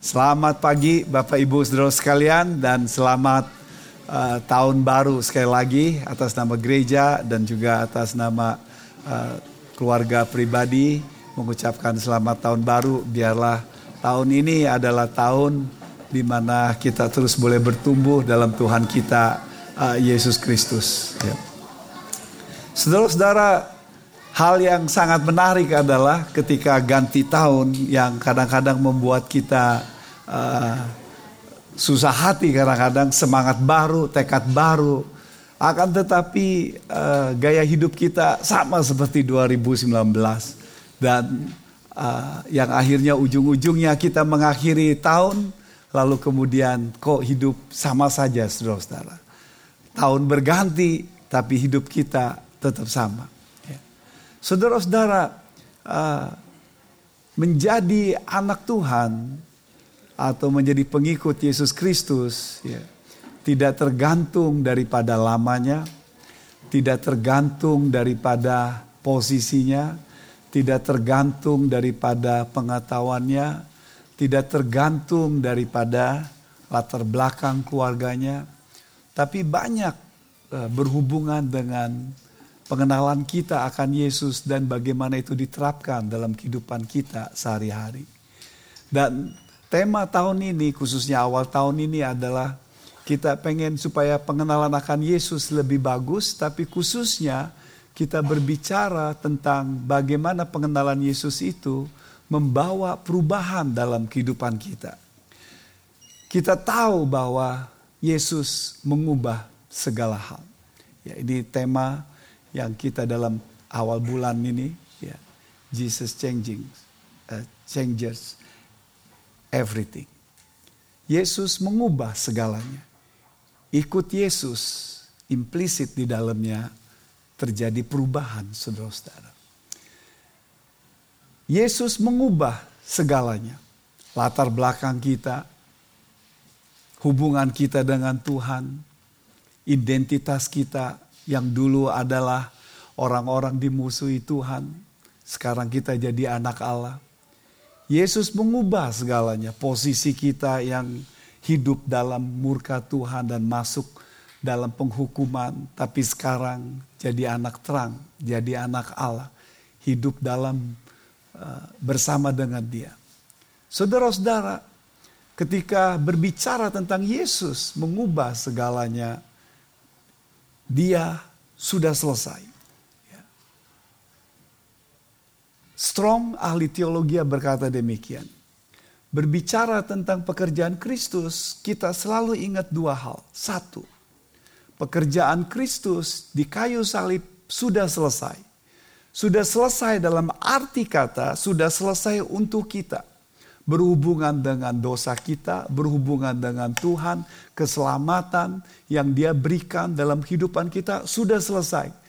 Selamat pagi Bapak Ibu Saudara sekalian dan selamat uh, tahun baru sekali lagi atas nama gereja dan juga atas nama uh, keluarga pribadi mengucapkan selamat tahun baru biarlah tahun ini adalah tahun di mana kita terus boleh bertumbuh dalam Tuhan kita uh, Yesus Kristus. Ya. Saudara-saudara, hal yang sangat menarik adalah ketika ganti tahun yang kadang-kadang membuat kita uh, susah hati kadang-kadang semangat baru, tekad baru. Akan tetapi uh, gaya hidup kita sama seperti 2019 dan uh, yang akhirnya ujung-ujungnya kita mengakhiri tahun lalu kemudian kok hidup sama saja saudara-saudara. Tahun berganti tapi hidup kita tetap sama. Saudara-saudara uh, menjadi anak Tuhan atau menjadi pengikut Yesus Kristus ya, tidak tergantung daripada lamanya, tidak tergantung daripada posisinya, tidak tergantung daripada pengetahuannya, tidak tergantung daripada latar belakang keluarganya, tapi banyak uh, berhubungan dengan pengenalan kita akan Yesus dan bagaimana itu diterapkan dalam kehidupan kita sehari-hari. Dan Tema tahun ini, khususnya awal tahun ini adalah kita pengen supaya pengenalan akan Yesus lebih bagus, tapi khususnya kita berbicara tentang bagaimana pengenalan Yesus itu membawa perubahan dalam kehidupan kita. Kita tahu bahwa Yesus mengubah segala hal. Ya, ini tema yang kita dalam awal bulan ini, ya, Jesus changing, uh, changes everything. Yesus mengubah segalanya. Ikut Yesus, implisit di dalamnya terjadi perubahan saudara-saudara. Yesus mengubah segalanya. Latar belakang kita, hubungan kita dengan Tuhan, identitas kita yang dulu adalah orang-orang dimusuhi Tuhan, sekarang kita jadi anak Allah Yesus mengubah segalanya. Posisi kita yang hidup dalam murka Tuhan dan masuk dalam penghukuman. Tapi sekarang jadi anak terang, jadi anak Allah. Hidup dalam uh, bersama dengan dia. Saudara-saudara, ketika berbicara tentang Yesus mengubah segalanya, dia sudah selesai. Strong ahli teologi berkata demikian. Berbicara tentang pekerjaan Kristus, kita selalu ingat dua hal. Satu, pekerjaan Kristus di kayu salib sudah selesai. Sudah selesai dalam arti kata, sudah selesai untuk kita. Berhubungan dengan dosa kita, berhubungan dengan Tuhan, keselamatan yang dia berikan dalam kehidupan kita sudah selesai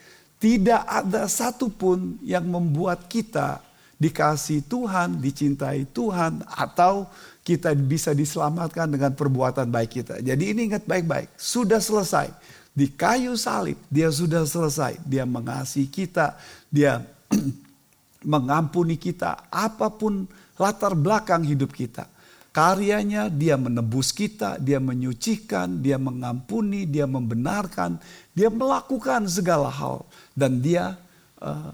tidak ada satupun yang membuat kita dikasih Tuhan, dicintai Tuhan, atau kita bisa diselamatkan dengan perbuatan baik kita. Jadi ini ingat baik-baik, sudah selesai. Di kayu salib, dia sudah selesai. Dia mengasihi kita, dia mengampuni kita, apa pun latar belakang hidup kita. Karyanya dia menebus kita, dia menyucikan, dia mengampuni, dia membenarkan, dia melakukan segala hal dan dia uh,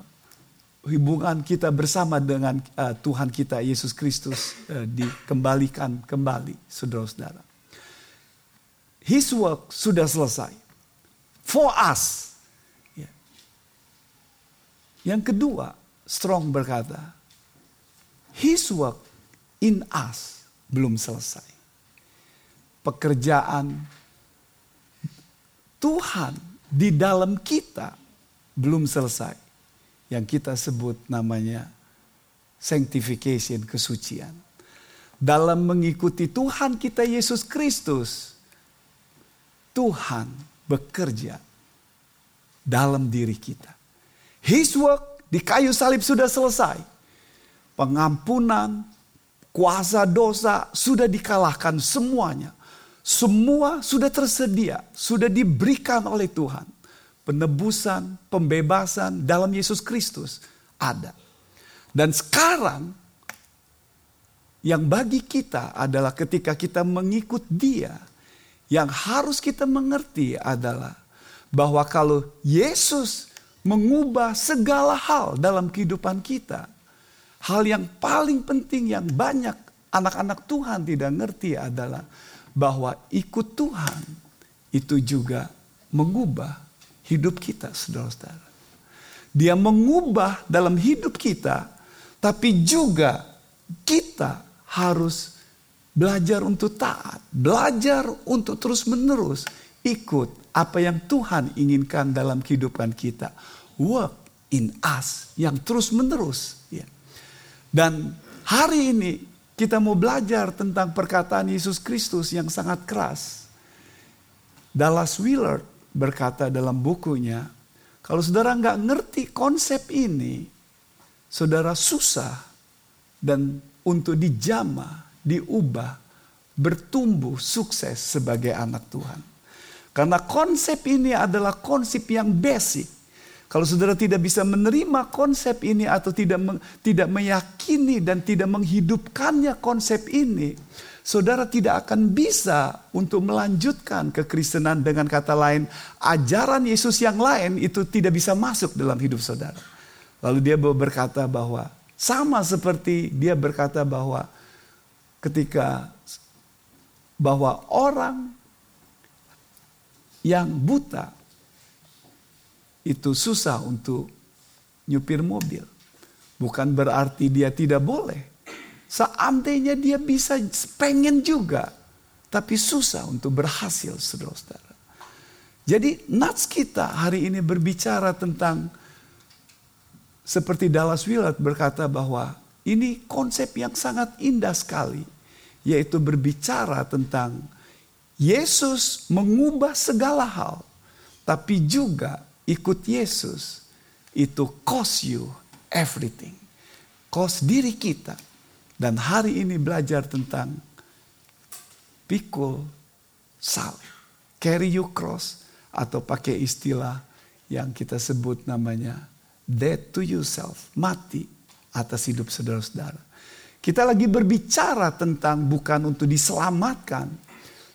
hubungan kita bersama dengan uh, Tuhan kita Yesus Kristus uh, dikembalikan kembali, saudara-saudara. His work sudah selesai for us. Yeah. Yang kedua, Strong berkata, His work in us belum selesai. Pekerjaan Tuhan di dalam kita belum selesai. Yang kita sebut namanya sanctification, kesucian. Dalam mengikuti Tuhan kita Yesus Kristus, Tuhan bekerja dalam diri kita. His work di kayu salib sudah selesai. Pengampunan, Kuasa dosa sudah dikalahkan semuanya. Semua sudah tersedia, sudah diberikan oleh Tuhan. Penebusan, pembebasan dalam Yesus Kristus ada. Dan sekarang yang bagi kita adalah ketika kita mengikut Dia, yang harus kita mengerti adalah bahwa kalau Yesus mengubah segala hal dalam kehidupan kita, hal yang paling penting yang banyak anak-anak Tuhan tidak ngerti adalah bahwa ikut Tuhan itu juga mengubah hidup kita, saudara-saudara. Dia mengubah dalam hidup kita, tapi juga kita harus belajar untuk taat, belajar untuk terus-menerus ikut apa yang Tuhan inginkan dalam kehidupan kita. Work in us yang terus-menerus. Dan hari ini kita mau belajar tentang perkataan Yesus Kristus yang sangat keras. Dallas Willard berkata dalam bukunya, kalau saudara nggak ngerti konsep ini, saudara susah dan untuk dijama, diubah, bertumbuh sukses sebagai anak Tuhan. Karena konsep ini adalah konsep yang basic. Kalau saudara tidak bisa menerima konsep ini atau tidak tidak meyakini dan tidak menghidupkannya konsep ini, saudara tidak akan bisa untuk melanjutkan kekristenan dengan kata lain, ajaran Yesus yang lain itu tidak bisa masuk dalam hidup saudara. Lalu dia berkata bahwa sama seperti dia berkata bahwa ketika bahwa orang yang buta itu susah untuk nyupir mobil. Bukan berarti dia tidak boleh. Seandainya dia bisa pengen juga, tapi susah untuk berhasil, saudara-saudara. Jadi nats kita hari ini berbicara tentang seperti Dallas Willard berkata bahwa ini konsep yang sangat indah sekali, yaitu berbicara tentang Yesus mengubah segala hal, tapi juga ikut Yesus itu cost you everything. Cost diri kita, dan hari ini belajar tentang pikul salib. Carry you cross atau pakai istilah yang kita sebut namanya dead to yourself. Mati atas hidup saudara-saudara. Kita lagi berbicara tentang bukan untuk diselamatkan.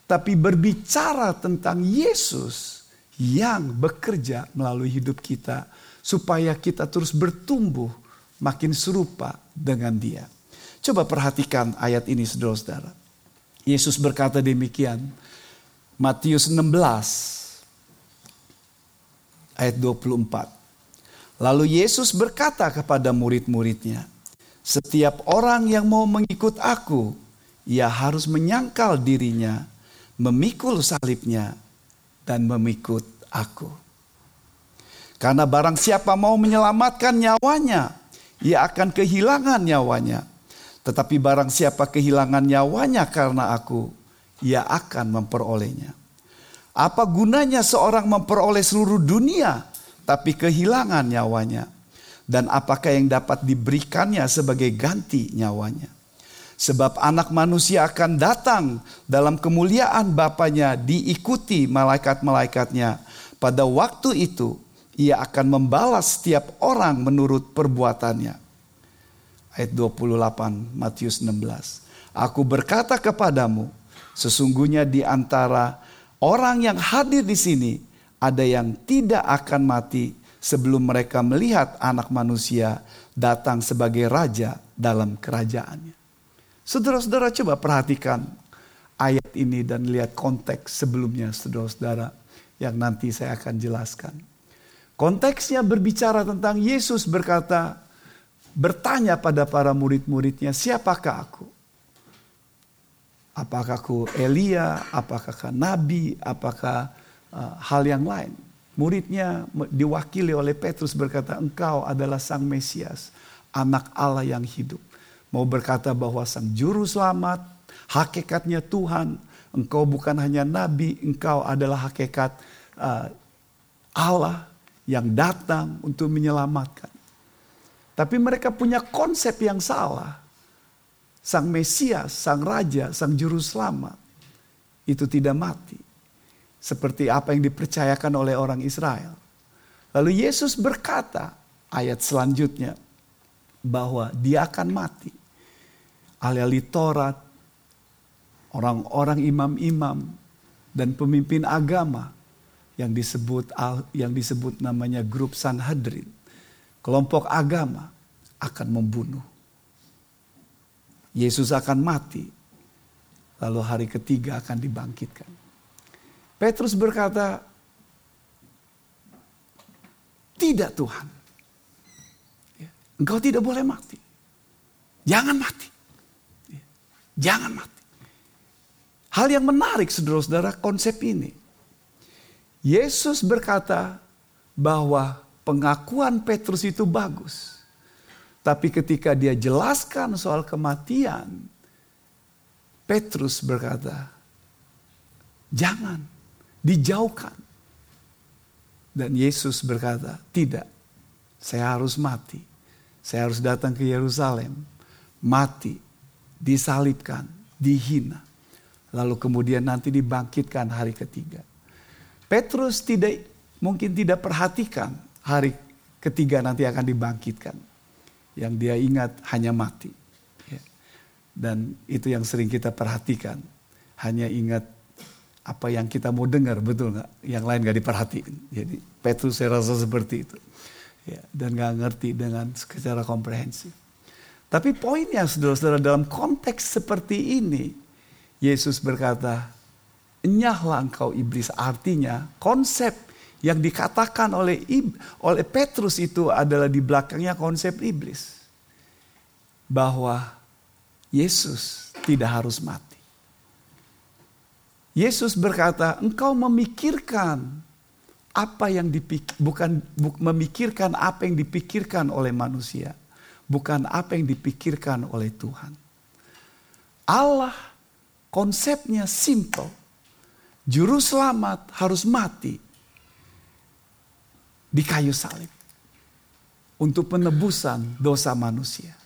Tapi berbicara tentang Yesus yang bekerja melalui hidup kita. Supaya kita terus bertumbuh makin serupa dengan dia. Coba perhatikan ayat ini saudara-saudara. Yesus berkata demikian. Matius 16 ayat 24. Lalu Yesus berkata kepada murid-muridnya, setiap orang yang mau mengikut aku, ia harus menyangkal dirinya, memikul salibnya, dan memikut aku. Karena barang siapa mau menyelamatkan nyawanya, ia akan kehilangan nyawanya. Tetapi barang siapa kehilangan nyawanya karena aku, ia akan memperolehnya. Apa gunanya seorang memperoleh seluruh dunia, tapi kehilangan nyawanya? Dan apakah yang dapat diberikannya sebagai ganti nyawanya? Sebab anak manusia akan datang dalam kemuliaan Bapaknya diikuti malaikat-malaikatnya. Pada waktu itu ia akan membalas setiap orang menurut perbuatannya ayat 28 Matius 16. Aku berkata kepadamu, sesungguhnya di antara orang yang hadir di sini ada yang tidak akan mati sebelum mereka melihat anak manusia datang sebagai raja dalam kerajaannya. Saudara-saudara coba perhatikan ayat ini dan lihat konteks sebelumnya saudara-saudara yang nanti saya akan jelaskan. Konteksnya berbicara tentang Yesus berkata, bertanya pada para murid-muridnya, siapakah aku? Apakah aku Elia, apakah nabi, apakah uh, hal yang lain? Muridnya diwakili oleh Petrus berkata, engkau adalah sang Mesias, anak Allah yang hidup. Mau berkata bahwa sang juru selamat, hakikatnya Tuhan, engkau bukan hanya nabi, engkau adalah hakikat uh, Allah yang datang untuk menyelamatkan. Tapi mereka punya konsep yang salah. Sang Mesias, Sang Raja, Sang Juru Selamat itu tidak mati. Seperti apa yang dipercayakan oleh orang Israel. Lalu Yesus berkata ayat selanjutnya bahwa dia akan mati. Ahli-ahli Taurat, orang-orang imam-imam, dan pemimpin agama yang disebut yang disebut namanya grup Sanhedrin, kelompok agama akan membunuh. Yesus akan mati, lalu hari ketiga akan dibangkitkan. Petrus berkata, "Tidak, Tuhan, ya, engkau tidak boleh mati. Jangan mati. Jangan mati." Hal yang menarik saudara-saudara konsep ini. Yesus berkata bahwa pengakuan Petrus itu bagus. Tapi ketika dia jelaskan soal kematian, Petrus berkata, "Jangan, dijauhkan." Dan Yesus berkata, "Tidak, saya harus mati. Saya harus datang ke Yerusalem, mati, disalibkan, dihina." lalu kemudian nanti dibangkitkan hari ketiga. Petrus tidak mungkin tidak perhatikan hari ketiga nanti akan dibangkitkan. Yang dia ingat hanya mati. Ya. Dan itu yang sering kita perhatikan. Hanya ingat apa yang kita mau dengar, betul nggak? Yang lain nggak diperhatiin. Jadi Petrus saya rasa seperti itu. Ya, dan nggak ngerti dengan secara komprehensif. Tapi poinnya saudara-saudara dalam konteks seperti ini, Yesus berkata, Enyahlah engkau iblis. Artinya konsep yang dikatakan oleh oleh Petrus itu adalah di belakangnya konsep iblis. Bahwa Yesus tidak harus mati. Yesus berkata, engkau memikirkan apa yang dipikir, bukan bu, memikirkan apa yang dipikirkan oleh manusia, bukan apa yang dipikirkan oleh Tuhan. Allah Konsepnya simple. Juru selamat harus mati di kayu salib untuk penebusan dosa manusia.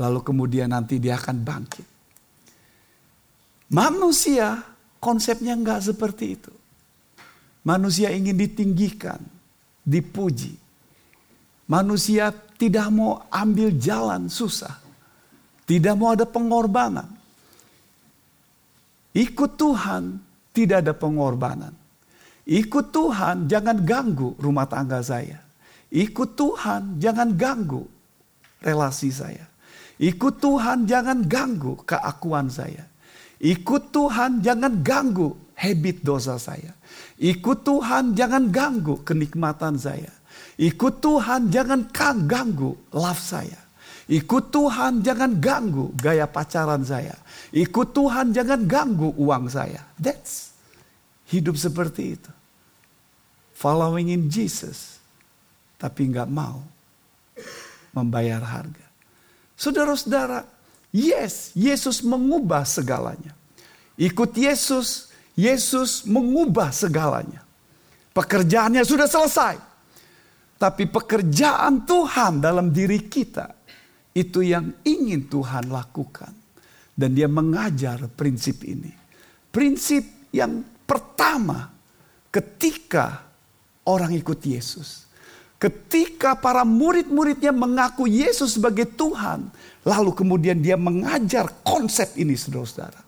Lalu kemudian nanti dia akan bangkit. Manusia konsepnya enggak seperti itu. Manusia ingin ditinggikan, dipuji. Manusia tidak mau ambil jalan susah. Tidak mau ada pengorbanan. Ikut Tuhan tidak ada pengorbanan. Ikut Tuhan jangan ganggu rumah tangga saya. Ikut Tuhan jangan ganggu relasi saya. Ikut Tuhan jangan ganggu keakuan saya. Ikut Tuhan jangan ganggu habit dosa saya. Ikut Tuhan jangan ganggu kenikmatan saya. Ikut Tuhan jangan ganggu love saya. Ikut Tuhan jangan ganggu gaya pacaran saya. Ikut Tuhan jangan ganggu uang saya. That's hidup seperti itu. Following in Jesus. Tapi nggak mau membayar harga. Saudara-saudara, yes, Yesus mengubah segalanya. Ikut Yesus, Yesus mengubah segalanya. Pekerjaannya sudah selesai. Tapi pekerjaan Tuhan dalam diri kita itu yang ingin Tuhan lakukan. Dan dia mengajar prinsip ini. Prinsip yang pertama ketika orang ikut Yesus. Ketika para murid-muridnya mengaku Yesus sebagai Tuhan. Lalu kemudian dia mengajar konsep ini saudara-saudara.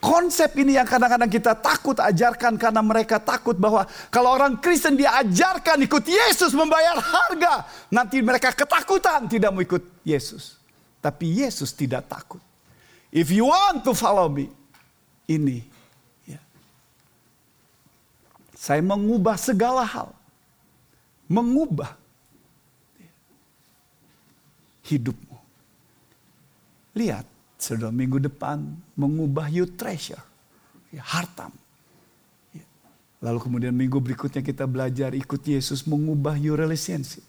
Konsep ini yang kadang-kadang kita takut ajarkan karena mereka takut bahwa kalau orang Kristen diajarkan ikut Yesus membayar harga, nanti mereka ketakutan tidak mau ikut Yesus. Tapi Yesus tidak takut. If you want to follow me, ini ya. Saya mengubah segala hal. Mengubah hidupmu. Lihat, sudah minggu depan mengubah you treasure. Ya, hartam. Ya. Lalu kemudian minggu berikutnya kita belajar ikut Yesus mengubah you relationship.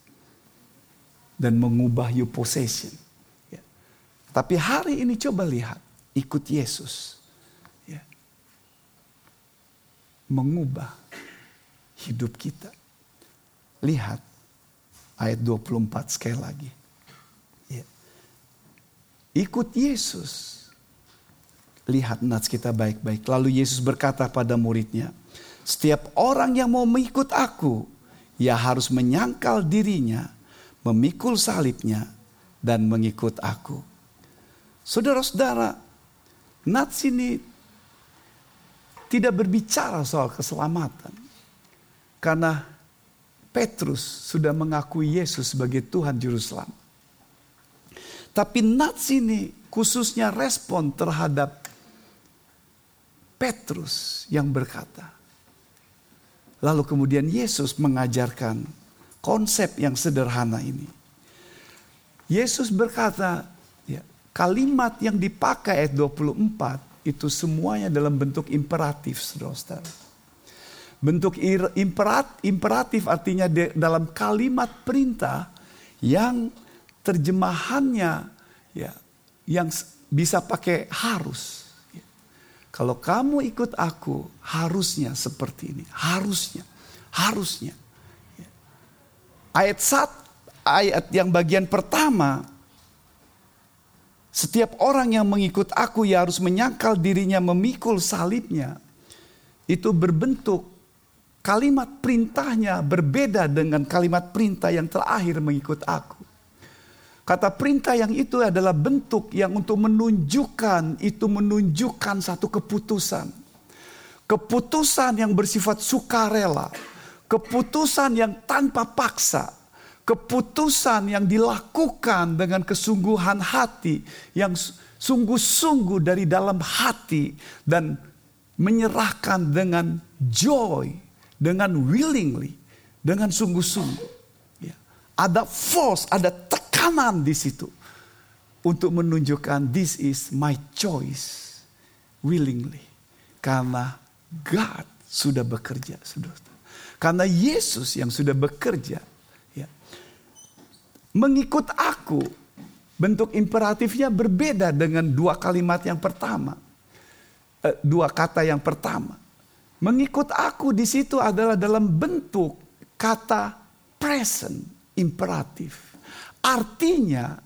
Dan mengubah you possession. Ya. Tapi hari ini coba lihat. Ikut Yesus. Ya. Mengubah hidup kita. Lihat ayat 24 sekali lagi. Ikut Yesus. Lihat nats kita baik-baik. Lalu Yesus berkata pada muridnya, setiap orang yang mau mengikut aku, ia harus menyangkal dirinya, memikul salibnya, dan mengikut aku. Saudara-saudara, Nats ini tidak berbicara soal keselamatan. Karena Petrus sudah mengakui Yesus sebagai Tuhan Juru Selamat. Tapi Nats ini khususnya respon terhadap Petrus yang berkata. Lalu kemudian Yesus mengajarkan konsep yang sederhana ini. Yesus berkata, ya, kalimat yang dipakai ayat 24 itu semuanya dalam bentuk imperatif, saudara-saudara. Bentuk imperatif artinya dalam kalimat perintah yang terjemahannya ya yang bisa pakai harus. Kalau kamu ikut aku, harusnya seperti ini. Harusnya. Harusnya. Ayat sat, ayat yang bagian pertama. Setiap orang yang mengikut aku ya harus menyangkal dirinya memikul salibnya. Itu berbentuk kalimat perintahnya berbeda dengan kalimat perintah yang terakhir mengikut aku. Kata perintah yang itu adalah bentuk yang untuk menunjukkan, itu menunjukkan satu keputusan. Keputusan yang bersifat sukarela. Keputusan yang tanpa paksa. Keputusan yang dilakukan dengan kesungguhan hati. Yang sungguh-sungguh dari dalam hati. Dan menyerahkan dengan joy. Dengan willingly. Dengan sungguh-sungguh. Ada force, ada tekanan di situ untuk menunjukkan this is my choice willingly. Karena God sudah bekerja saudara karena Yesus yang sudah bekerja ya. Mengikut aku bentuk imperatifnya berbeda dengan dua kalimat yang pertama. Eh, dua kata yang pertama. Mengikut aku di situ adalah dalam bentuk kata present imperatif Artinya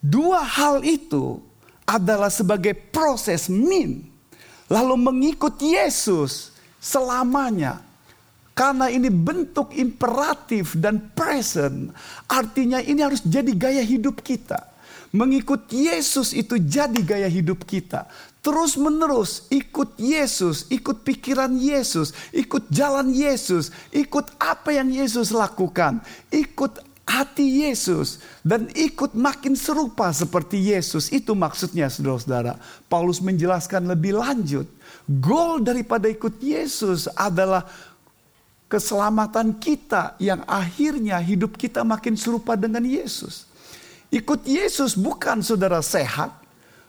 dua hal itu adalah sebagai proses min. Lalu mengikut Yesus selamanya. Karena ini bentuk imperatif dan present. Artinya ini harus jadi gaya hidup kita. Mengikut Yesus itu jadi gaya hidup kita. Terus menerus ikut Yesus, ikut pikiran Yesus, ikut jalan Yesus, ikut apa yang Yesus lakukan, ikut hati Yesus dan ikut makin serupa seperti Yesus. Itu maksudnya saudara-saudara. Paulus menjelaskan lebih lanjut. Goal daripada ikut Yesus adalah keselamatan kita yang akhirnya hidup kita makin serupa dengan Yesus. Ikut Yesus bukan saudara sehat,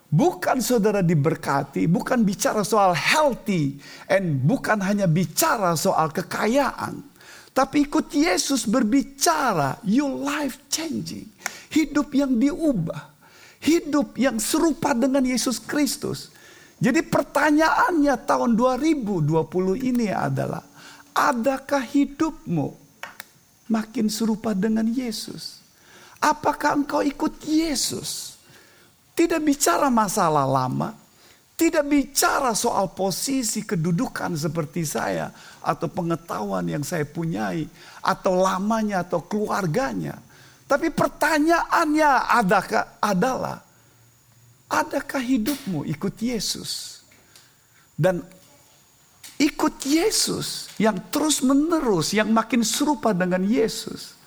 bukan saudara diberkati, bukan bicara soal healthy, and bukan hanya bicara soal kekayaan. Tapi ikut Yesus berbicara, your life changing. Hidup yang diubah. Hidup yang serupa dengan Yesus Kristus. Jadi pertanyaannya tahun 2020 ini adalah, adakah hidupmu makin serupa dengan Yesus? Apakah engkau ikut Yesus? Tidak bicara masalah lama, tidak bicara soal posisi kedudukan seperti saya atau pengetahuan yang saya punyai atau lamanya atau keluarganya. Tapi pertanyaannya adakah adalah adakah hidupmu ikut Yesus? Dan ikut Yesus yang terus menerus yang makin serupa dengan Yesus.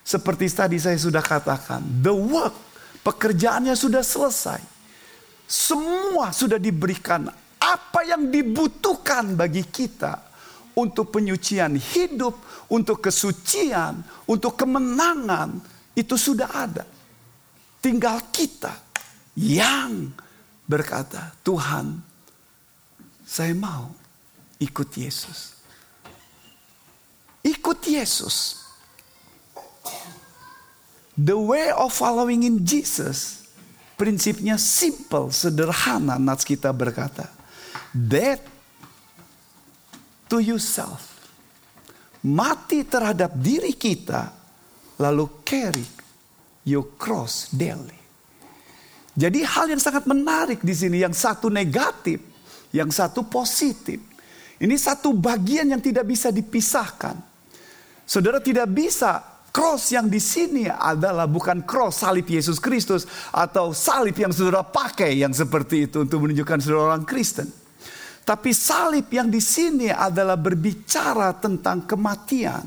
Seperti tadi saya sudah katakan, the work pekerjaannya sudah selesai semua sudah diberikan apa yang dibutuhkan bagi kita untuk penyucian hidup, untuk kesucian, untuk kemenangan itu sudah ada. Tinggal kita yang berkata, "Tuhan, saya mau ikut Yesus." Ikut Yesus. The way of following in Jesus Prinsipnya simple, sederhana Nats kita berkata. Death to yourself. Mati terhadap diri kita, lalu carry your cross daily. Jadi hal yang sangat menarik di sini, yang satu negatif, yang satu positif. Ini satu bagian yang tidak bisa dipisahkan. Saudara tidak bisa Cross yang di sini adalah bukan cross salib Yesus Kristus atau salib yang saudara pakai yang seperti itu untuk menunjukkan saudara orang Kristen. Tapi salib yang di sini adalah berbicara tentang kematian.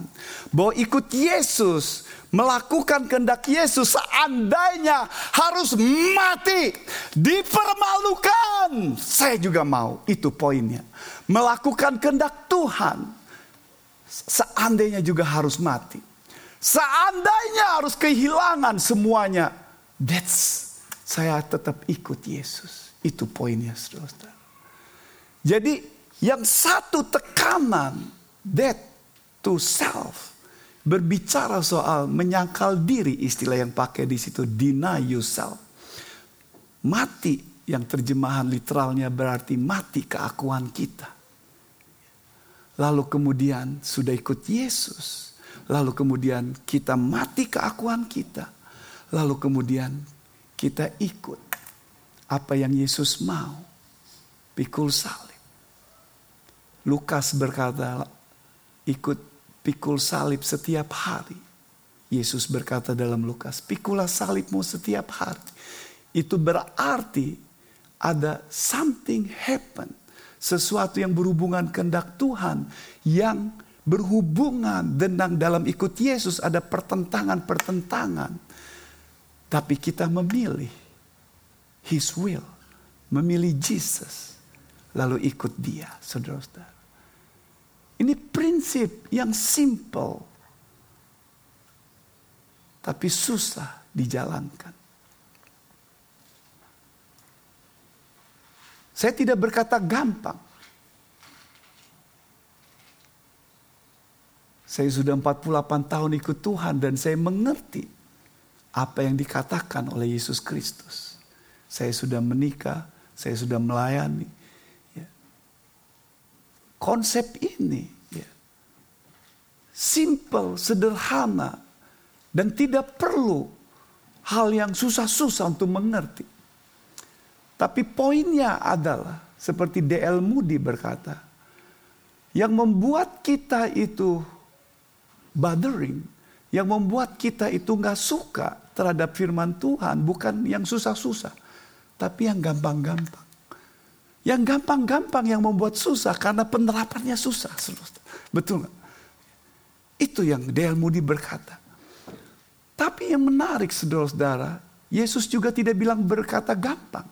Bahwa ikut Yesus, melakukan kehendak Yesus seandainya harus mati, dipermalukan. Saya juga mau, itu poinnya. Melakukan kehendak Tuhan, seandainya juga harus mati. Seandainya harus kehilangan semuanya, that's saya tetap ikut Yesus. Itu poinnya, saudara. Jadi yang satu tekanan, death to self, berbicara soal menyangkal diri, istilah yang pakai di situ deny yourself. Mati yang terjemahan literalnya berarti mati keakuan kita. Lalu kemudian sudah ikut Yesus Lalu kemudian kita mati keakuan kita. Lalu kemudian kita ikut apa yang Yesus mau. Pikul salib. Lukas berkata ikut pikul salib setiap hari. Yesus berkata dalam Lukas, pikulah salibmu setiap hari. Itu berarti ada something happen. Sesuatu yang berhubungan kehendak Tuhan yang berhubungan dengan dalam ikut Yesus ada pertentangan-pertentangan. Tapi kita memilih His will, memilih Jesus, lalu ikut dia, saudara-saudara. Ini prinsip yang simple, tapi susah dijalankan. Saya tidak berkata gampang. Saya sudah 48 tahun ikut Tuhan dan saya mengerti apa yang dikatakan oleh Yesus Kristus. Saya sudah menikah, saya sudah melayani. Ya. Konsep ini ya, simple, sederhana, dan tidak perlu hal yang susah-susah untuk mengerti. Tapi poinnya adalah seperti D.L. Moody berkata, yang membuat kita itu bothering yang membuat kita itu nggak suka terhadap firman Tuhan bukan yang susah-susah, tapi yang gampang-gampang. Yang gampang-gampang yang membuat susah karena penerapannya susah. Betul gak? Itu yang Dale Moody berkata. Tapi yang menarik saudara-saudara, Yesus juga tidak bilang berkata gampang.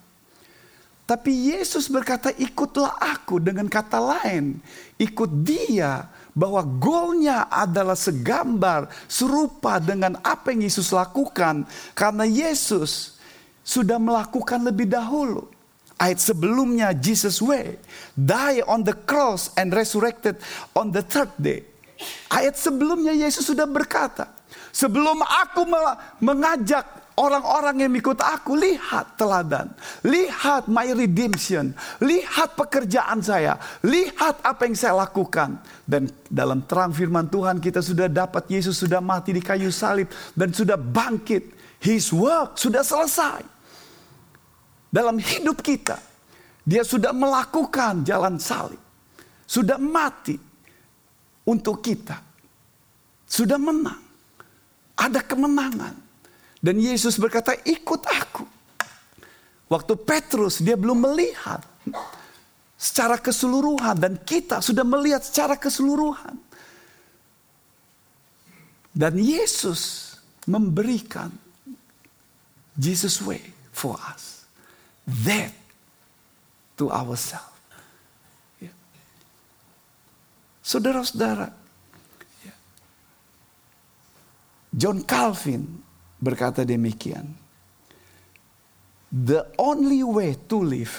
Tapi Yesus berkata ikutlah aku dengan kata lain. Ikut dia bahwa goalnya adalah segambar serupa dengan apa yang Yesus lakukan karena Yesus sudah melakukan lebih dahulu. Ayat sebelumnya Jesus way, die on the cross and resurrected on the third day. Ayat sebelumnya Yesus sudah berkata, sebelum aku mengajak orang-orang yang ikut aku lihat teladan, lihat my redemption, lihat pekerjaan saya, lihat apa yang saya lakukan. Dan dalam terang firman Tuhan kita sudah dapat Yesus sudah mati di kayu salib dan sudah bangkit. His work sudah selesai. Dalam hidup kita, dia sudah melakukan jalan salib. Sudah mati untuk kita. Sudah menang. Ada kemenangan dan Yesus berkata, ikut aku. Waktu Petrus dia belum melihat secara keseluruhan dan kita sudah melihat secara keseluruhan. Dan Yesus memberikan Jesus way for us. That to ourselves. Ya. Saudara-saudara. John Calvin berkata demikian. The only way to live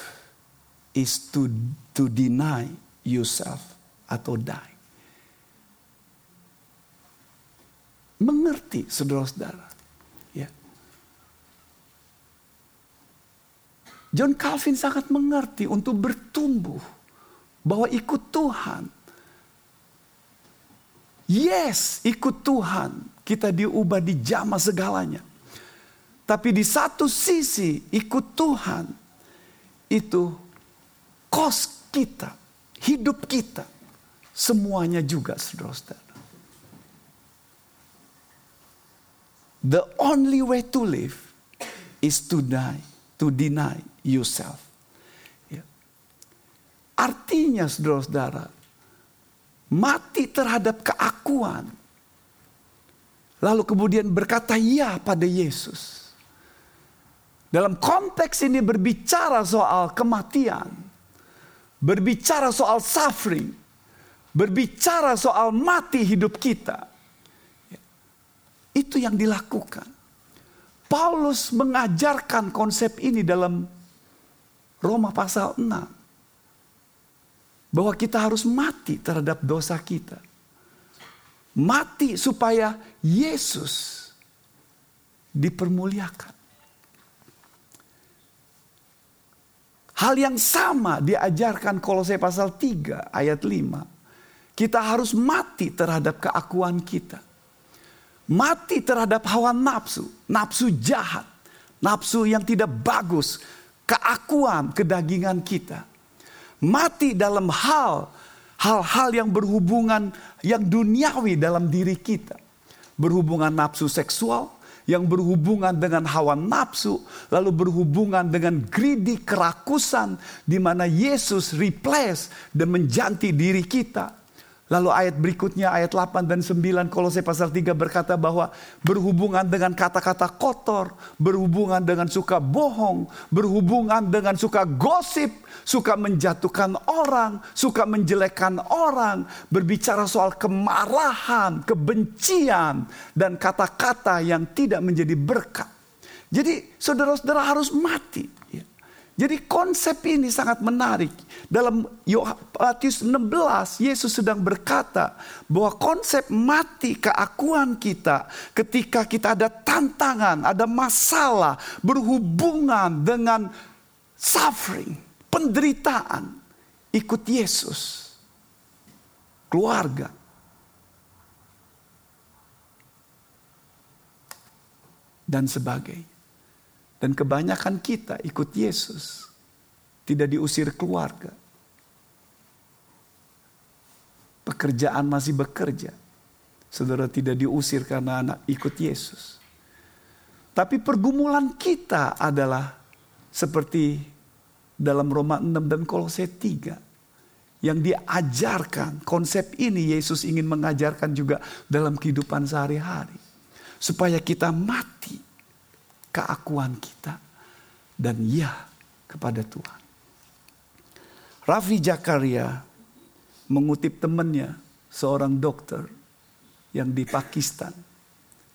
is to to deny yourself atau die. Mengerti saudara-saudara. Ya. John Calvin sangat mengerti untuk bertumbuh bahwa ikut Tuhan. Yes, ikut Tuhan kita diubah di jama segalanya. Tapi di satu sisi ikut Tuhan itu kos kita, hidup kita, semuanya juga saudara-saudara. The only way to live is to die, to deny yourself. Ya. Artinya saudara-saudara, mati terhadap keakuan. Lalu kemudian berkata ya pada Yesus. Dalam konteks ini berbicara soal kematian. Berbicara soal suffering. Berbicara soal mati hidup kita. Itu yang dilakukan. Paulus mengajarkan konsep ini dalam Roma pasal 6. Bahwa kita harus mati terhadap dosa kita. Mati supaya Yesus dipermuliakan. Hal yang sama diajarkan Kolose pasal 3 ayat 5. Kita harus mati terhadap keakuan kita mati terhadap hawa nafsu, nafsu jahat, nafsu yang tidak bagus, keakuan, kedagingan kita. Mati dalam hal hal-hal yang berhubungan yang duniawi dalam diri kita. Berhubungan nafsu seksual, yang berhubungan dengan hawa nafsu, lalu berhubungan dengan greedy, kerakusan, di mana Yesus replace dan menjanti diri kita Lalu ayat berikutnya ayat 8 dan 9 Kolose pasal 3 berkata bahwa berhubungan dengan kata-kata kotor, berhubungan dengan suka bohong, berhubungan dengan suka gosip, suka menjatuhkan orang, suka menjelekkan orang, berbicara soal kemarahan, kebencian dan kata-kata yang tidak menjadi berkat. Jadi saudara-saudara harus mati. Jadi konsep ini sangat menarik. Dalam Matius 16, Yesus sedang berkata bahwa konsep mati keakuan kita ketika kita ada tantangan, ada masalah berhubungan dengan suffering, penderitaan. Ikut Yesus. Keluarga. Dan sebagainya. Dan kebanyakan kita ikut Yesus. Tidak diusir keluarga. Pekerjaan masih bekerja. Saudara tidak diusir karena anak ikut Yesus. Tapi pergumulan kita adalah seperti dalam Roma 6 dan Kolose 3 yang diajarkan konsep ini Yesus ingin mengajarkan juga dalam kehidupan sehari-hari supaya kita mati keakuan kita dan ya kepada Tuhan. Raffi Jakaria mengutip temannya seorang dokter yang di Pakistan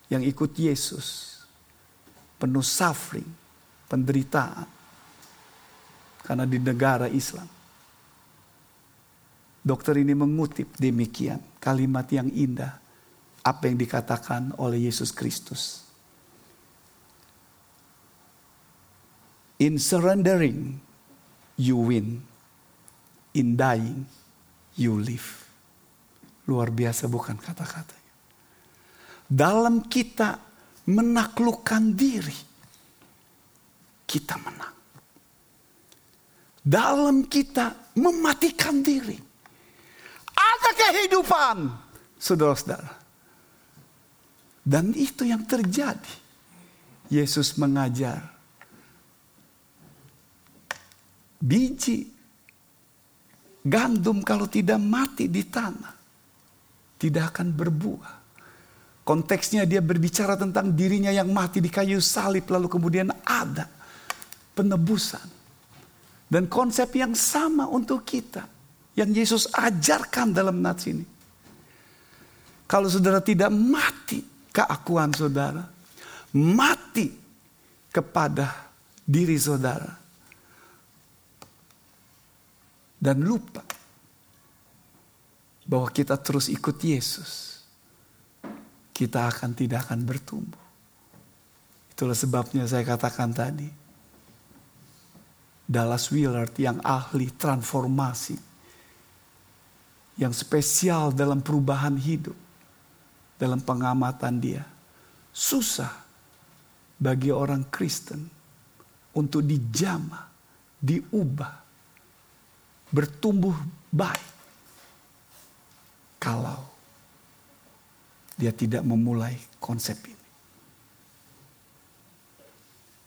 yang ikut Yesus penuh suffering, penderitaan karena di negara Islam. Dokter ini mengutip demikian kalimat yang indah apa yang dikatakan oleh Yesus Kristus. In surrendering, you win. In dying, you live. Luar biasa bukan kata-katanya. Dalam kita menaklukkan diri, kita menang. Dalam kita mematikan diri, ada kehidupan, saudara-saudara. Dan itu yang terjadi. Yesus mengajar biji gandum kalau tidak mati di tanah tidak akan berbuah. Konteksnya dia berbicara tentang dirinya yang mati di kayu salib lalu kemudian ada penebusan. Dan konsep yang sama untuk kita yang Yesus ajarkan dalam nats ini. Kalau saudara tidak mati keakuan saudara, mati kepada diri saudara, dan lupa bahwa kita terus ikut Yesus, kita akan tidak akan bertumbuh. Itulah sebabnya saya katakan tadi, Dallas Willard yang ahli transformasi, yang spesial dalam perubahan hidup, dalam pengamatan dia, susah bagi orang Kristen untuk dijamah, diubah bertumbuh baik kalau dia tidak memulai konsep ini.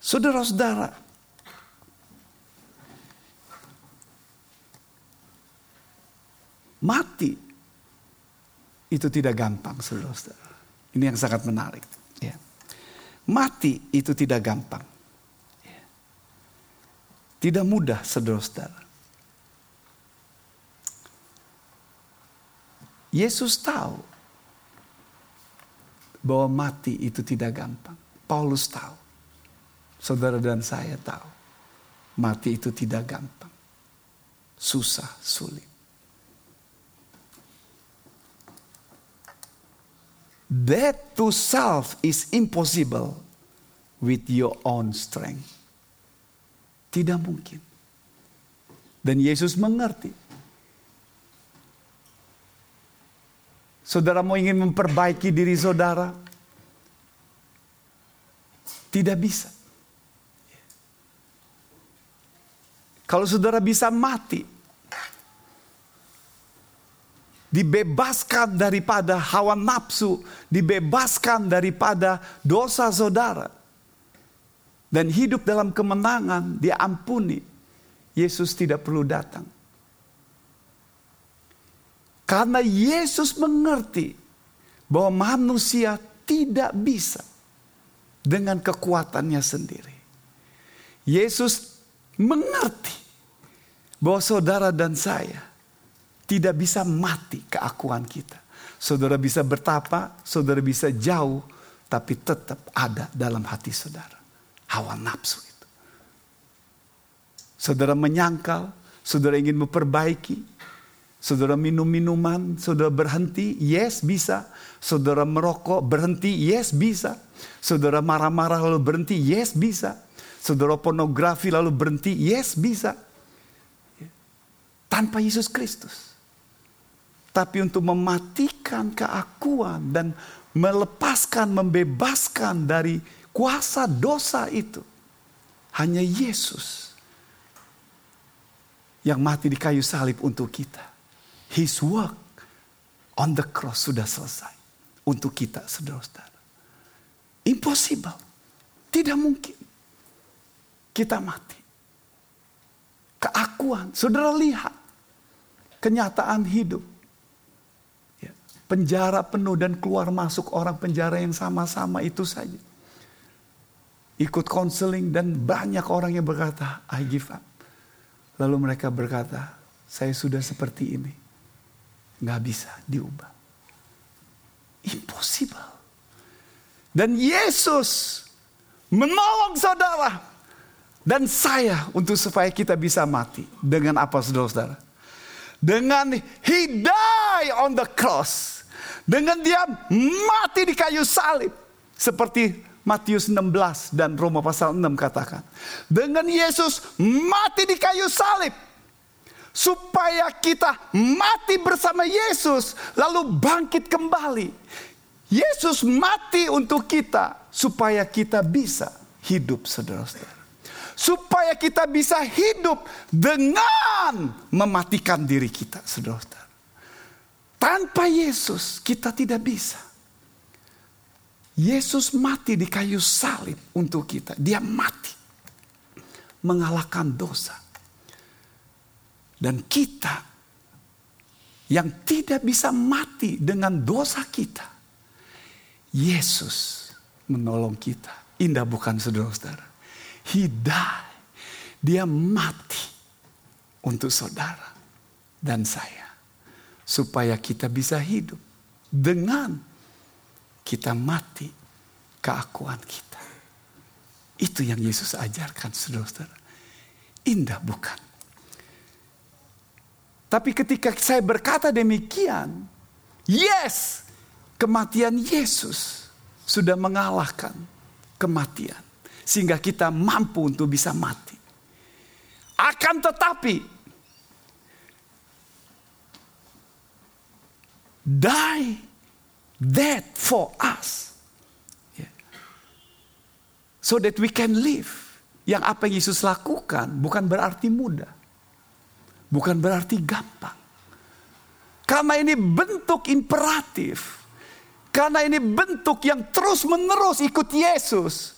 Saudara-saudara, mati itu tidak gampang, saudara-saudara. Ini yang sangat menarik. Ya. Mati itu tidak gampang. Ya. Tidak mudah, saudara-saudara. Yesus tahu bahwa mati itu tidak gampang. Paulus tahu. Saudara dan saya tahu. Mati itu tidak gampang. Susah, sulit. Death to self is impossible with your own strength. Tidak mungkin. Dan Yesus mengerti. Saudara mau ingin memperbaiki diri saudara? Tidak bisa. Kalau saudara bisa mati, dibebaskan daripada hawa nafsu, dibebaskan daripada dosa saudara, dan hidup dalam kemenangan, diampuni, Yesus tidak perlu datang. Karena Yesus mengerti bahwa manusia tidak bisa dengan kekuatannya sendiri. Yesus mengerti bahwa saudara dan saya tidak bisa mati keakuan kita. Saudara bisa bertapa, saudara bisa jauh, tapi tetap ada dalam hati saudara. Hawa nafsu itu. Saudara menyangkal, saudara ingin memperbaiki, saudara minum minuman, saudara berhenti, yes bisa. Saudara merokok, berhenti, yes bisa. Saudara marah-marah lalu berhenti, yes bisa. Saudara pornografi lalu berhenti, yes bisa tanpa Yesus Kristus. Tapi untuk mematikan keakuan dan melepaskan, membebaskan dari kuasa dosa itu. Hanya Yesus yang mati di kayu salib untuk kita. His work on the cross sudah selesai. Untuk kita saudara-saudara. Impossible. Tidak mungkin. Kita mati. Keakuan. Saudara lihat kenyataan hidup. Ya, penjara penuh dan keluar masuk orang penjara yang sama-sama itu saja. Ikut konseling dan banyak orang yang berkata, I give up. Lalu mereka berkata, saya sudah seperti ini. Nggak bisa diubah. Impossible. Dan Yesus menolong saudara dan saya untuk supaya kita bisa mati. Dengan apa saudara-saudara? Dengan he die on the cross. Dengan dia mati di kayu salib. Seperti Matius 16 dan Roma pasal 6 katakan. Dengan Yesus mati di kayu salib. Supaya kita mati bersama Yesus. Lalu bangkit kembali. Yesus mati untuk kita. Supaya kita bisa hidup saudara-saudara supaya kita bisa hidup dengan mematikan diri kita, saudara-saudara. Tanpa Yesus kita tidak bisa. Yesus mati di kayu salib untuk kita. Dia mati. Mengalahkan dosa. Dan kita yang tidak bisa mati dengan dosa kita. Yesus menolong kita. Indah bukan saudara-saudara. He. Dia mati untuk saudara dan saya. Supaya kita bisa hidup dengan kita mati keakuan kita. Itu yang Yesus ajarkan saudara-saudara. Indah bukan? Tapi ketika saya berkata demikian, yes, kematian Yesus sudah mengalahkan kematian. Sehingga kita mampu untuk bisa mati. Akan tetapi, die dead for us. So that we can live. Yang apa yang Yesus lakukan bukan berarti mudah. Bukan berarti gampang. Karena ini bentuk imperatif. Karena ini bentuk yang terus menerus ikut Yesus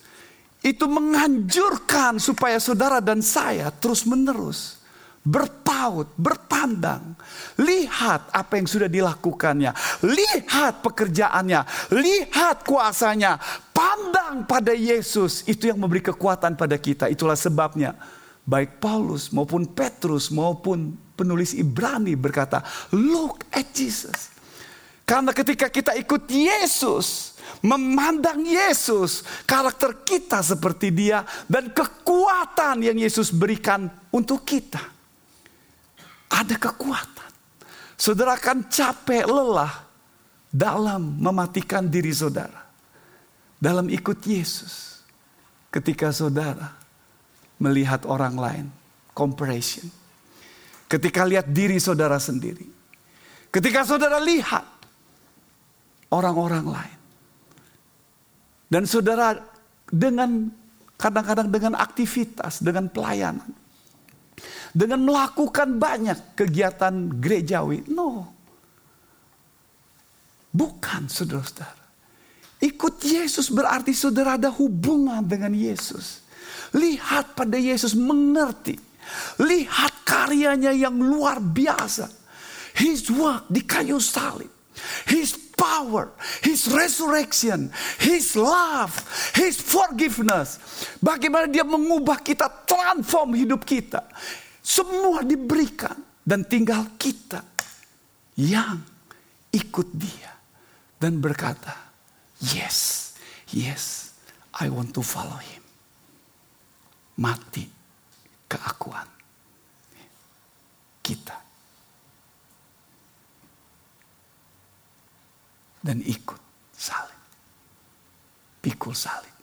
itu menganjurkan supaya saudara dan saya terus-menerus berpaut, berpandang, lihat apa yang sudah dilakukannya, lihat pekerjaannya, lihat kuasanya, pandang pada Yesus. Itu yang memberi kekuatan pada kita. Itulah sebabnya baik Paulus maupun Petrus maupun penulis Ibrani berkata, "Look at Jesus." Karena ketika kita ikut Yesus, memandang Yesus, karakter kita seperti Dia dan kekuatan yang Yesus berikan untuk kita ada kekuatan. Saudara akan capek lelah dalam mematikan diri saudara. Dalam ikut Yesus. Ketika saudara melihat orang lain. Comparison. Ketika lihat diri saudara sendiri. Ketika saudara lihat orang-orang lain. Dan saudara dengan kadang-kadang dengan aktivitas, dengan pelayanan dengan melakukan banyak kegiatan gerejawi. No. Bukan saudara-saudara. Ikut Yesus berarti saudara ada hubungan dengan Yesus. Lihat pada Yesus mengerti. Lihat karyanya yang luar biasa. His work di kayu salib. His power, His resurrection, His love, His forgiveness. Bagaimana dia mengubah kita, transform hidup kita. Semua diberikan dan tinggal kita yang ikut dia dan berkata, "Yes, yes, I want to follow him." Mati keakuan kita. Dan ikut salib. Pikul salib.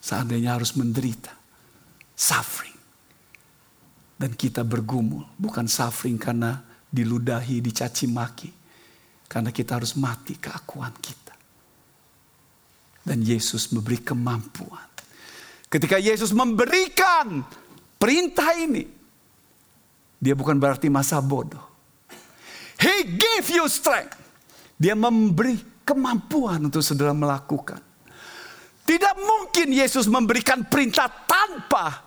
Seandainya harus menderita. Suffering dan kita bergumul. Bukan suffering karena diludahi, dicaci maki. Karena kita harus mati keakuan kita. Dan Yesus memberi kemampuan. Ketika Yesus memberikan perintah ini. Dia bukan berarti masa bodoh. He gave you strength. Dia memberi kemampuan untuk saudara melakukan. Tidak mungkin Yesus memberikan perintah tanpa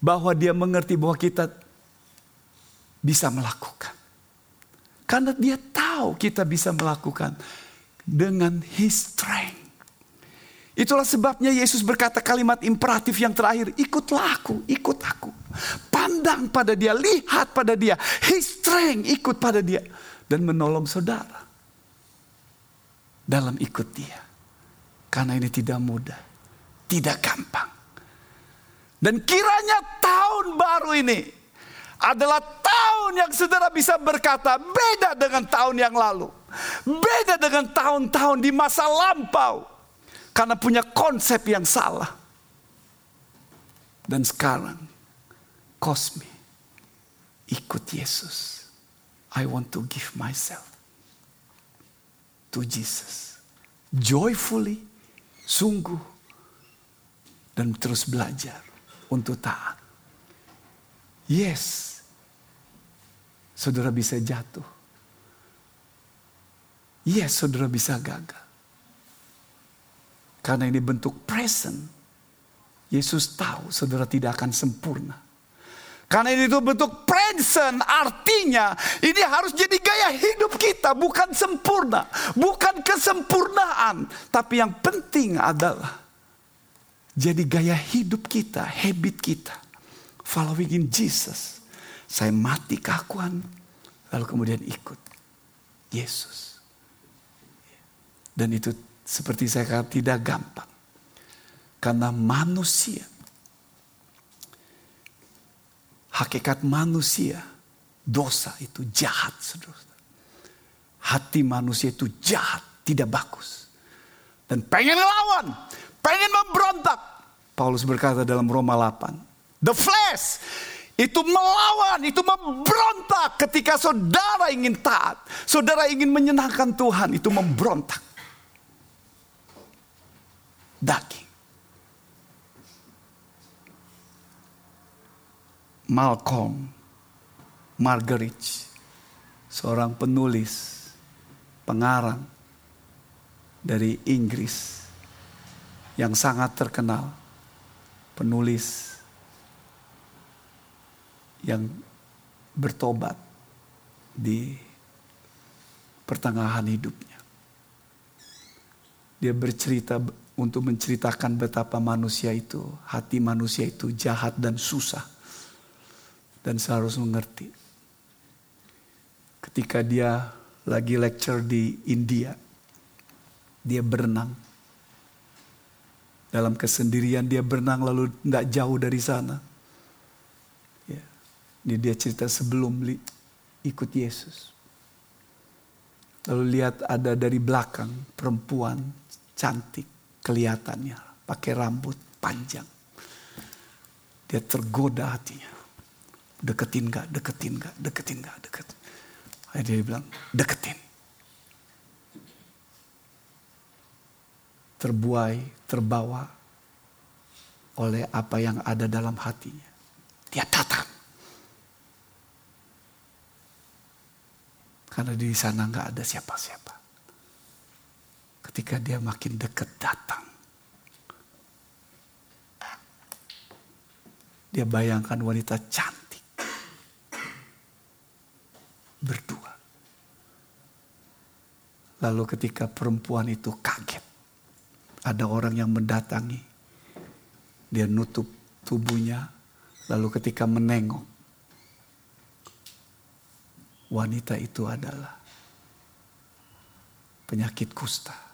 bahwa dia mengerti bahwa kita bisa melakukan. Karena dia tahu kita bisa melakukan dengan his strength. Itulah sebabnya Yesus berkata kalimat imperatif yang terakhir, ikutlah aku, ikut aku. Pandang pada dia, lihat pada dia, his strength, ikut pada dia. Dan menolong saudara dalam ikut dia. Karena ini tidak mudah, tidak gampang. Dan kiranya tahun baru ini adalah tahun yang saudara bisa berkata beda dengan tahun yang lalu. Beda dengan tahun-tahun di masa lampau. Karena punya konsep yang salah. Dan sekarang, kosmi, ikut Yesus. I want to give myself to Jesus. Joyfully, sungguh, dan terus belajar untuk taat. Yes, saudara bisa jatuh. Yes, saudara bisa gagal. Karena ini bentuk present. Yesus tahu saudara tidak akan sempurna. Karena ini itu bentuk present artinya ini harus jadi gaya hidup kita bukan sempurna. Bukan kesempurnaan. Tapi yang penting adalah jadi gaya hidup kita, habit kita. Following in Jesus. Saya mati keakuan. Lalu kemudian ikut Yesus. Dan itu seperti saya katakan tidak gampang. Karena manusia. Hakikat manusia. Dosa itu jahat. Saudara. Hati manusia itu jahat. Tidak bagus. Dan pengen lawan pengen memberontak. Paulus berkata dalam Roma 8. The flesh itu melawan, itu memberontak ketika saudara ingin taat. Saudara ingin menyenangkan Tuhan, itu memberontak. Daging. Malcolm Margaret, seorang penulis, pengarang dari Inggris yang sangat terkenal. penulis yang bertobat di pertengahan hidupnya. Dia bercerita untuk menceritakan betapa manusia itu, hati manusia itu jahat dan susah. Dan seharus mengerti. Ketika dia lagi lecture di India, dia berenang. Dalam kesendirian dia berenang lalu nggak jauh dari sana. Ya. Ini dia cerita sebelum ikut Yesus. Lalu lihat ada dari belakang perempuan cantik kelihatannya. Pakai rambut panjang. Dia tergoda hatinya. Deketin gak, deketin gak, deketin gak, deketin. Akhirnya dia bilang, deketin. Terbuai, terbawa oleh apa yang ada dalam hatinya. Dia datang. Karena di sana nggak ada siapa-siapa. Ketika dia makin dekat datang. Dia bayangkan wanita cantik. Berdua. Lalu ketika perempuan itu kaget. Ada orang yang mendatangi. Dia nutup tubuhnya. Lalu ketika menengok. Wanita itu adalah penyakit kusta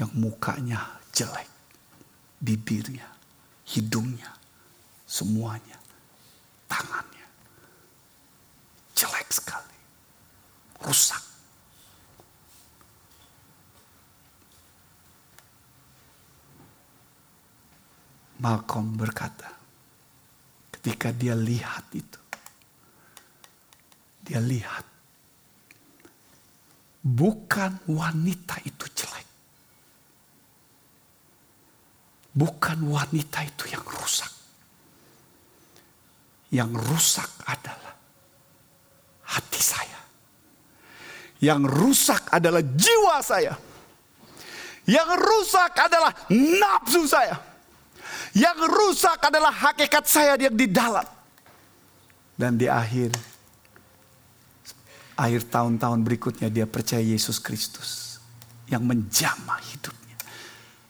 yang mukanya jelek, bibirnya, hidungnya, semuanya, tangannya jelek sekali, rusak. Malcolm berkata, ketika dia lihat itu, dia lihat bukan wanita itu jelek. Bukan wanita itu yang rusak. Yang rusak adalah hati saya. Yang rusak adalah jiwa saya. Yang rusak adalah nafsu saya. Yang rusak adalah hakikat saya yang di dalam. Dan di akhir akhir tahun-tahun berikutnya dia percaya Yesus Kristus yang menjamah hidupnya.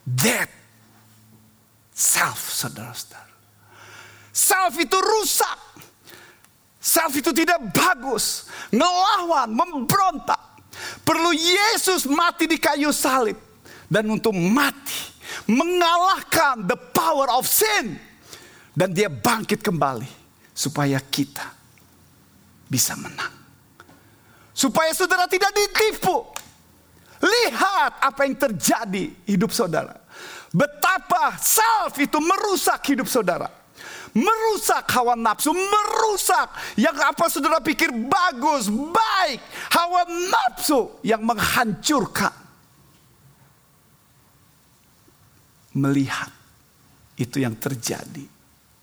Death Self, saudara-saudara. Self itu rusak. Self itu tidak bagus. Ngelawan, memberontak. Perlu Yesus mati di kayu salib. Dan untuk mati. Mengalahkan the power of sin. Dan dia bangkit kembali. Supaya kita bisa menang. Supaya saudara tidak ditipu. Lihat apa yang terjadi hidup saudara. Betapa self itu merusak hidup saudara. Merusak hawa nafsu, merusak yang apa saudara pikir bagus, baik. Hawa nafsu yang menghancurkan. Melihat itu yang terjadi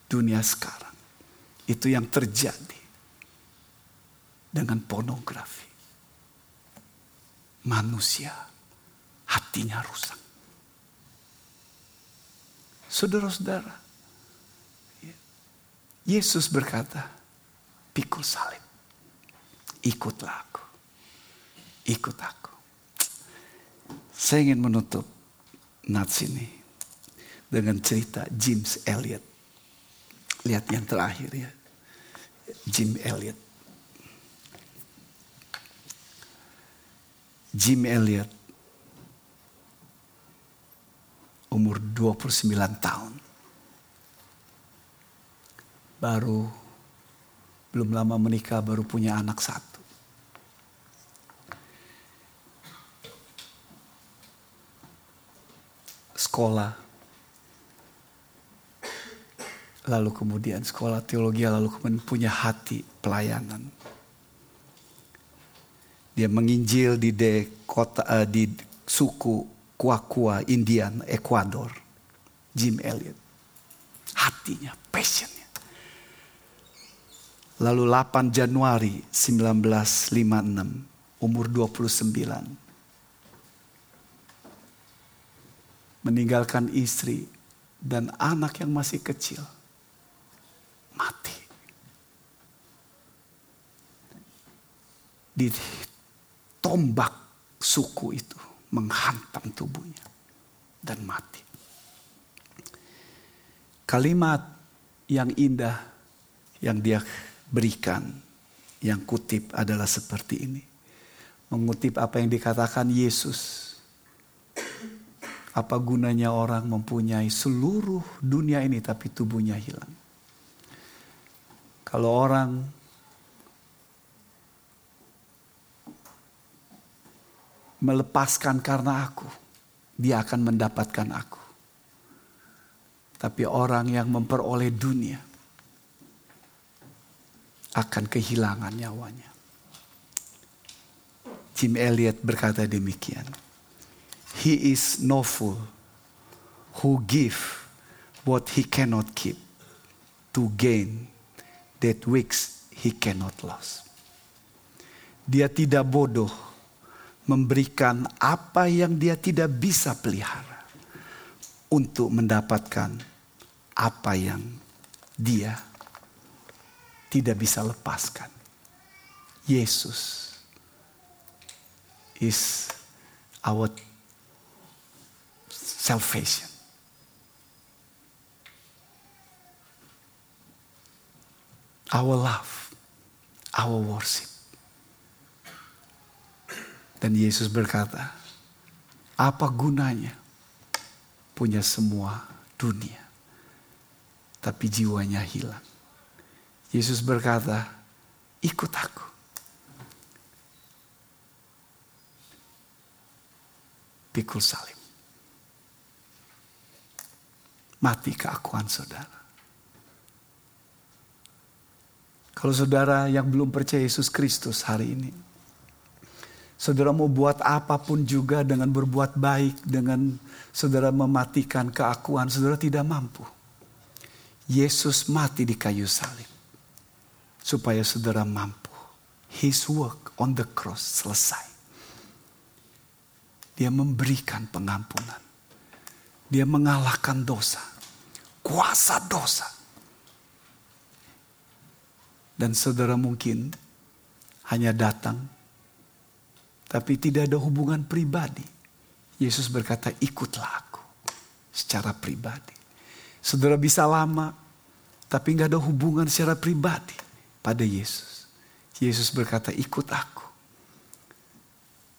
dunia sekarang. Itu yang terjadi dengan pornografi. Manusia hatinya rusak. Saudara-saudara, ya. Yesus berkata, pikul salib. Ikutlah aku. Ikut aku. Saya ingin menutup nats ini dengan cerita James Elliot. Lihat yang terakhir ya. Jim Elliot. Jim Elliot umur 29 tahun. Baru belum lama menikah baru punya anak satu. Sekolah. Lalu kemudian sekolah teologi lalu kemudian punya hati pelayanan. Dia menginjil di de kota uh, di suku Kuakua, Indian, Ecuador. Jim Elliot. Hatinya, passionnya. Lalu 8 Januari 1956, umur 29. Meninggalkan istri dan anak yang masih kecil mati. Di tombak suku itu menghantam tubuhnya dan mati. Kalimat yang indah yang dia berikan, yang kutip adalah seperti ini. Mengutip apa yang dikatakan Yesus. Apa gunanya orang mempunyai seluruh dunia ini tapi tubuhnya hilang. Kalau orang melepaskan karena aku, dia akan mendapatkan aku. Tapi orang yang memperoleh dunia akan kehilangan nyawanya. Jim Elliot berkata demikian. He is no fool who give what he cannot keep to gain that which he cannot lose. Dia tidak bodoh memberikan apa yang dia tidak bisa pelihara untuk mendapatkan apa yang dia tidak bisa lepaskan. Yesus is our salvation. our love, our worship. Dan Yesus berkata, apa gunanya punya semua dunia, tapi jiwanya hilang. Yesus berkata, ikut aku. Pikul salib. Mati keakuan saudara. Kalau saudara yang belum percaya Yesus Kristus hari ini, saudara mau buat apa pun juga dengan berbuat baik, dengan saudara mematikan keakuan, saudara tidak mampu. Yesus mati di kayu salib supaya saudara mampu. His work on the cross selesai. Dia memberikan pengampunan. Dia mengalahkan dosa. Kuasa dosa dan saudara mungkin hanya datang, tapi tidak ada hubungan pribadi. Yesus berkata, ikutlah aku secara pribadi. Saudara bisa lama, tapi nggak ada hubungan secara pribadi pada Yesus. Yesus berkata, ikut aku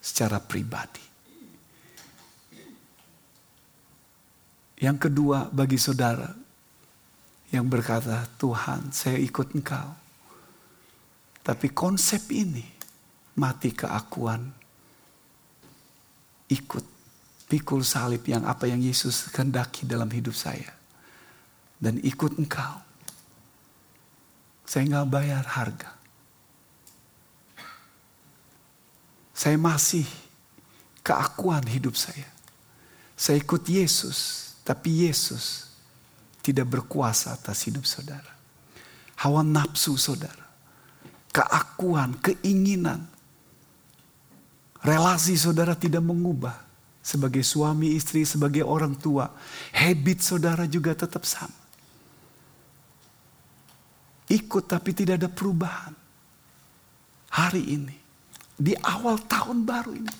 secara pribadi. Yang kedua bagi saudara yang berkata, Tuhan saya ikut engkau. Tapi konsep ini mati keakuan ikut pikul salib yang apa yang Yesus kehendaki dalam hidup saya dan ikut engkau. Saya nggak bayar harga. Saya masih keakuan hidup saya. Saya ikut Yesus, tapi Yesus tidak berkuasa atas hidup saudara. Hawa nafsu saudara keakuan, keinginan. Relasi saudara tidak mengubah. Sebagai suami istri, sebagai orang tua. Habit saudara juga tetap sama. Ikut tapi tidak ada perubahan. Hari ini. Di awal tahun baru ini.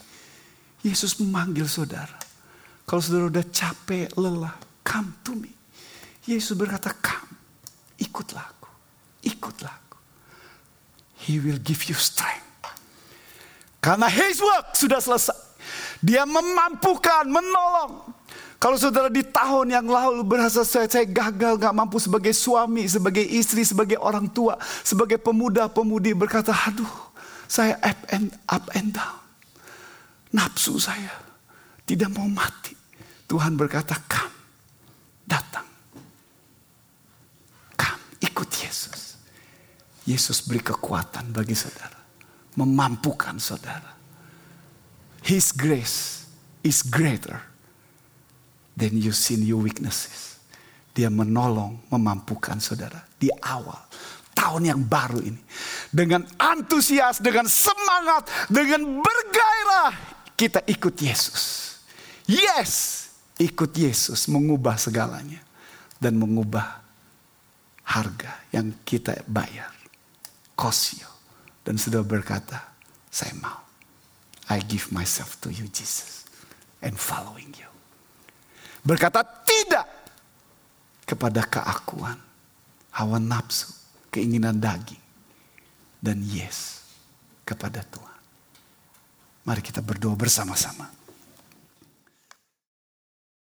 Yesus memanggil saudara. Kalau saudara udah capek, lelah, come to me. Yesus berkata, come, ikutlah aku, ikutlah aku. He will give you strength. Karena his work sudah selesai. Dia memampukan, menolong. Kalau saudara di tahun yang lalu berasa saya, saya gagal gak mampu sebagai suami, sebagai istri, sebagai orang tua, sebagai pemuda-pemudi berkata, aduh saya up and, up and down. Nafsu saya tidak mau mati. Tuhan berkata, come, datang. Come, ikut Yesus. Yesus beri kekuatan bagi saudara. Memampukan saudara. His grace is greater than you sin your weaknesses. Dia menolong, memampukan saudara. Di awal tahun yang baru ini. Dengan antusias, dengan semangat, dengan bergairah. Kita ikut Yesus. Yes, ikut Yesus mengubah segalanya. dan mengubah harga yang kita bayar. Kosio. Dan sudah berkata, saya mau. I give myself to you Jesus. And following you. Berkata tidak kepada keakuan, hawa nafsu, keinginan daging. Dan yes kepada Tuhan. Mari kita berdoa bersama-sama.